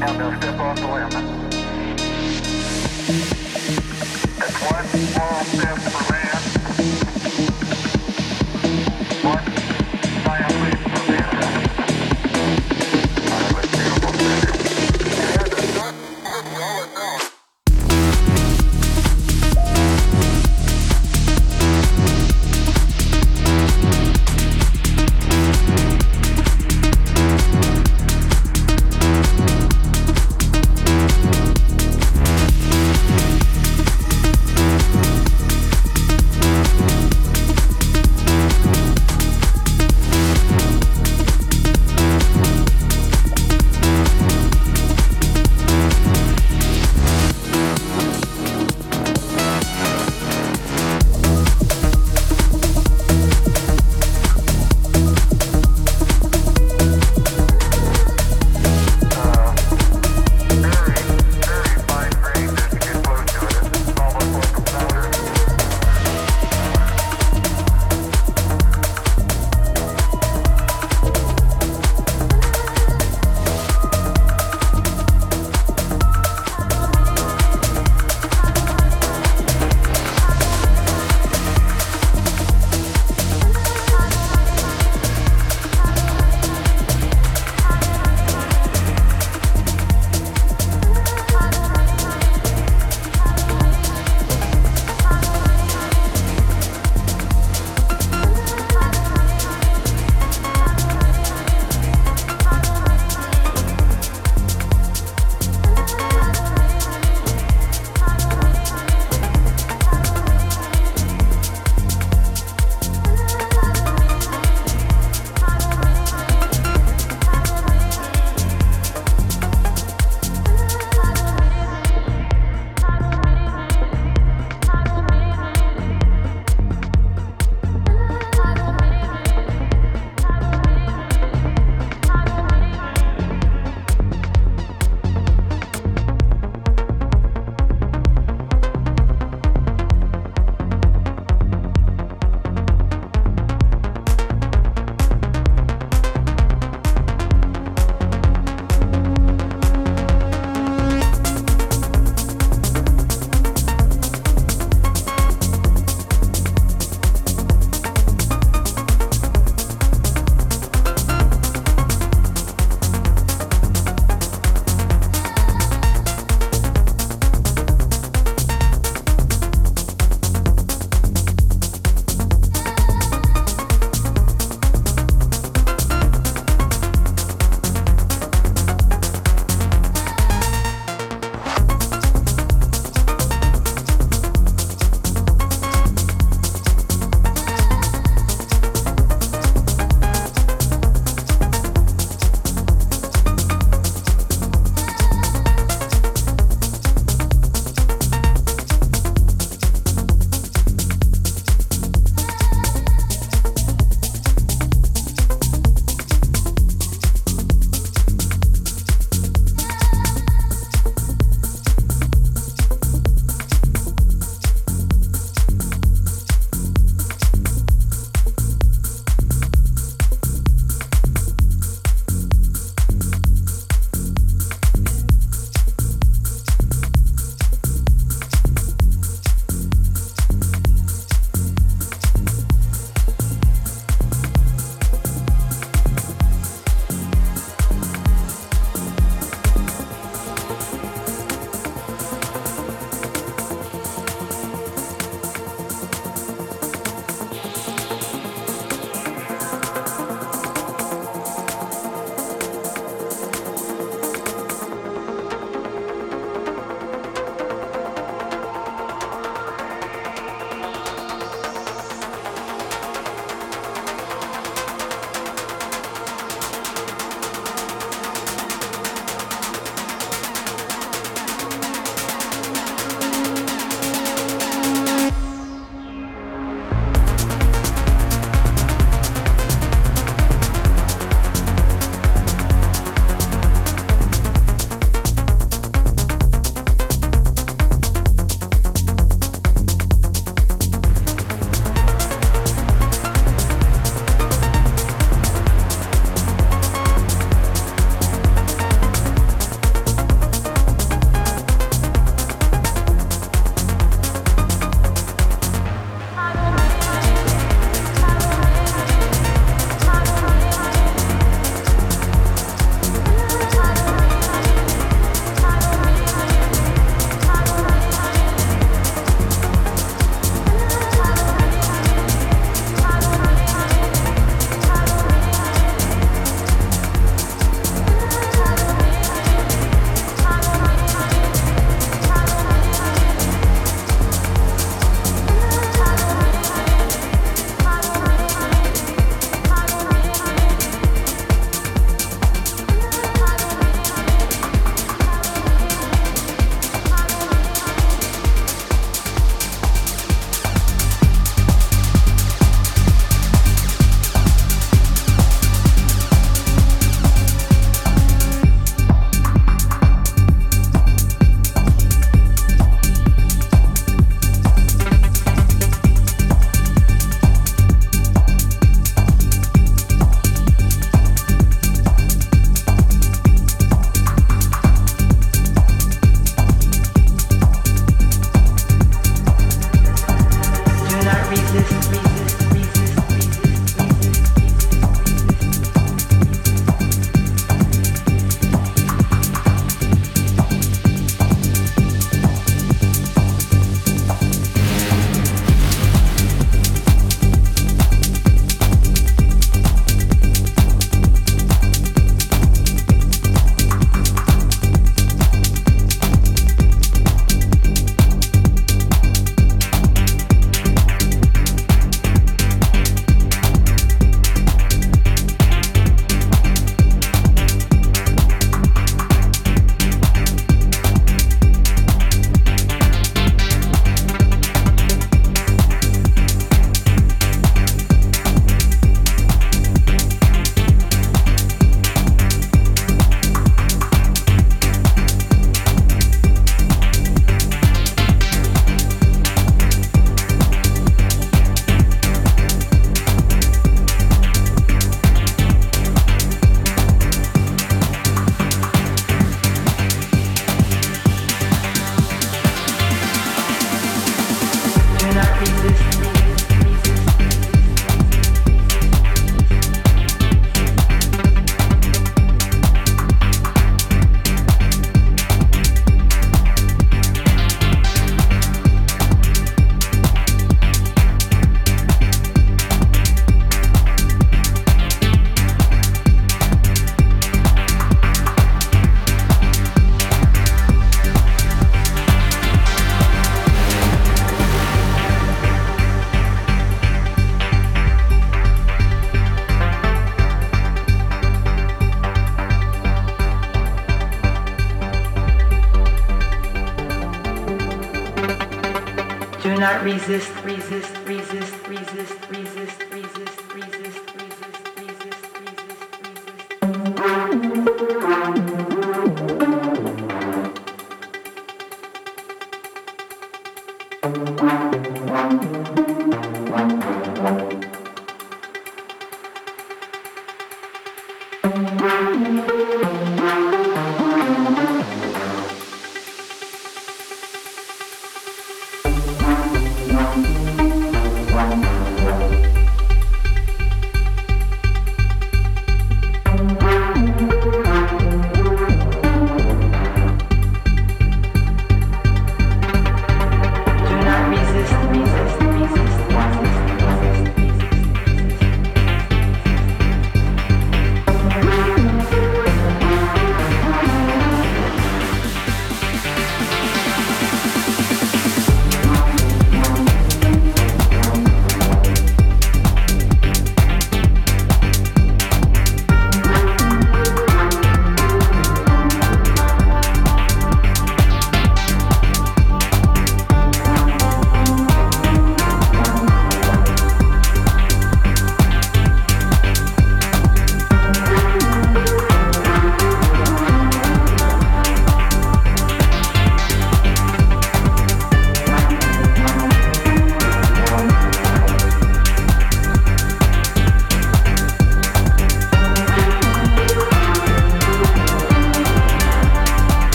and they'll step off the limb. That's one small step.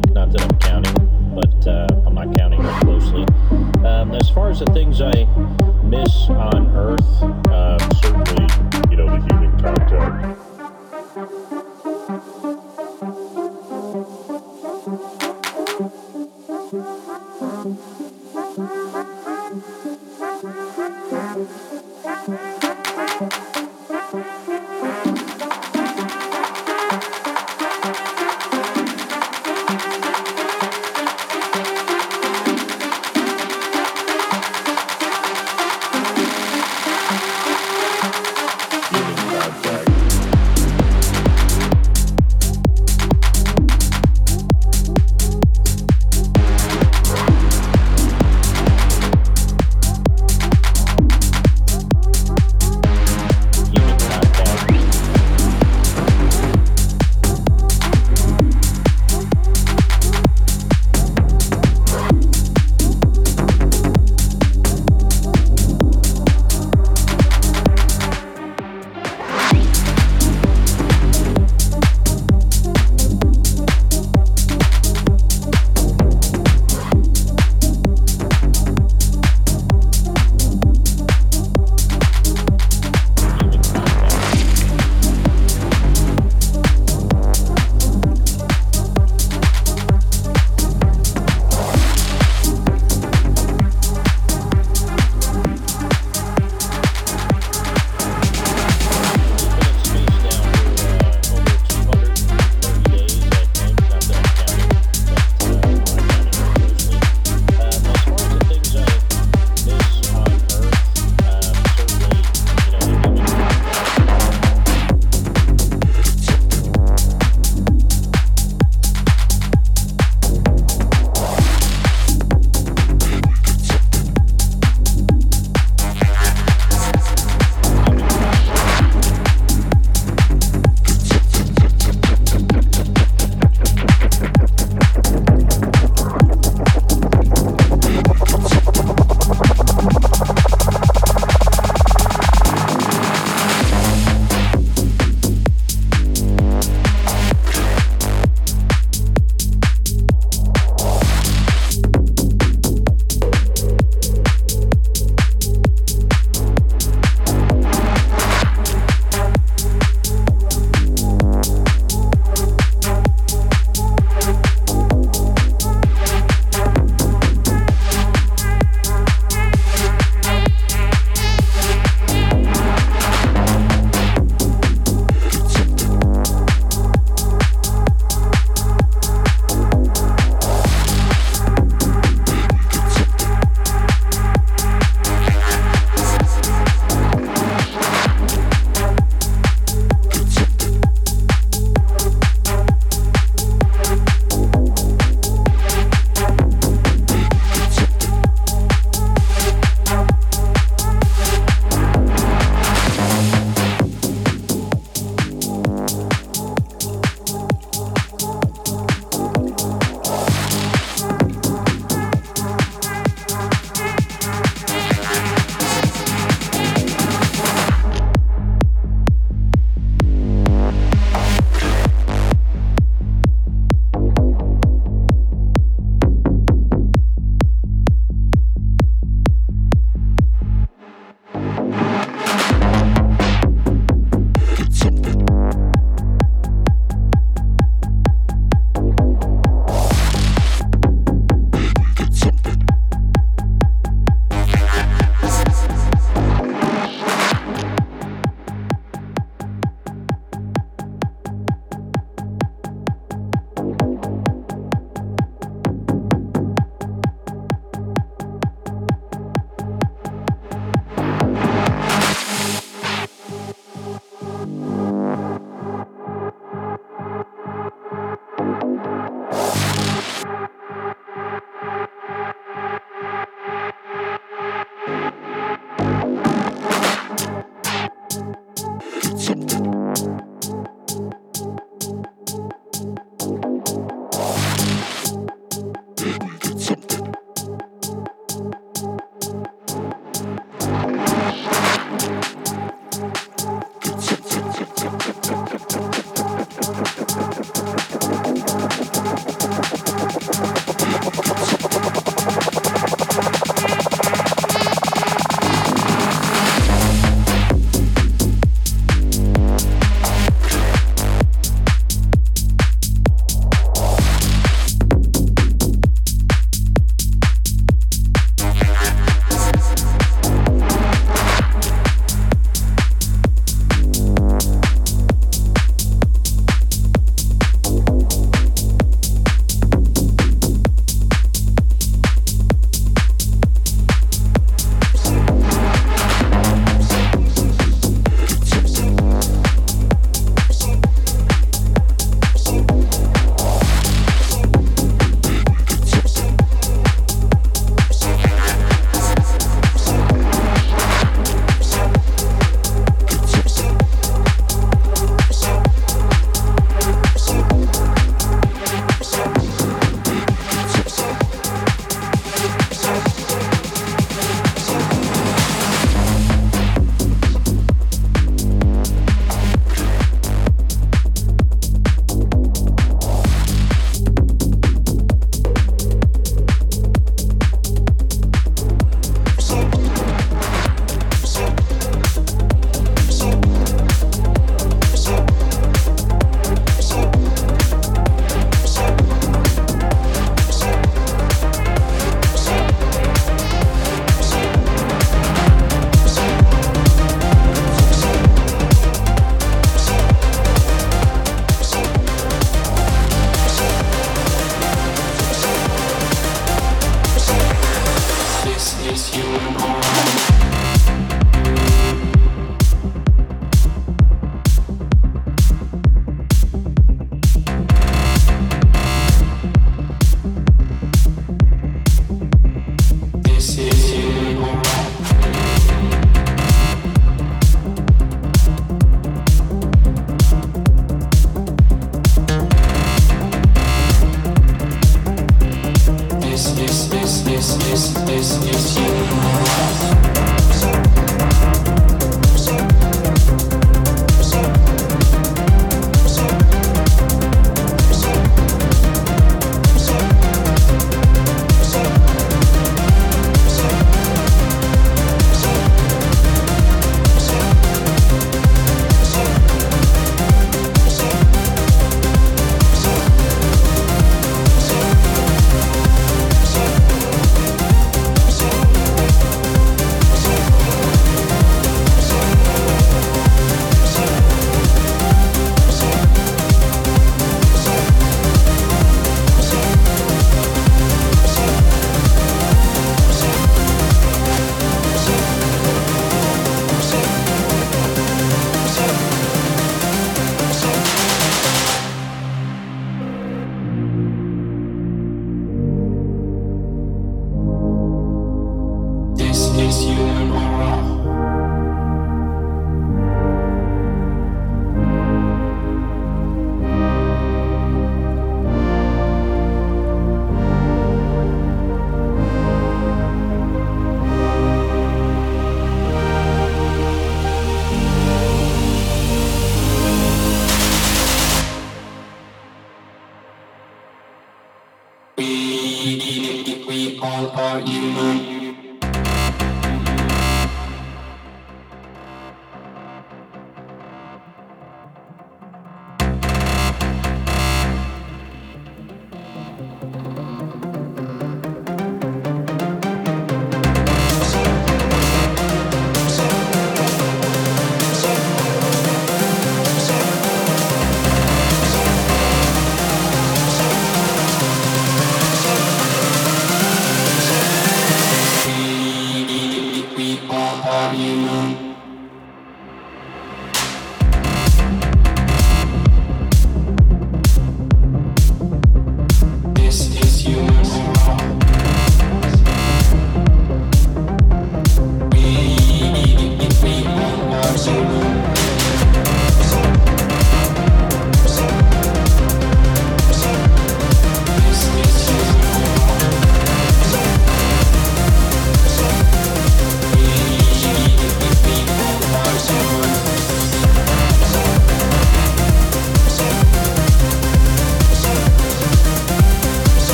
Think. Not that I'm counting, but uh, I'm not counting closely. Um, as far as the things I miss on Earth,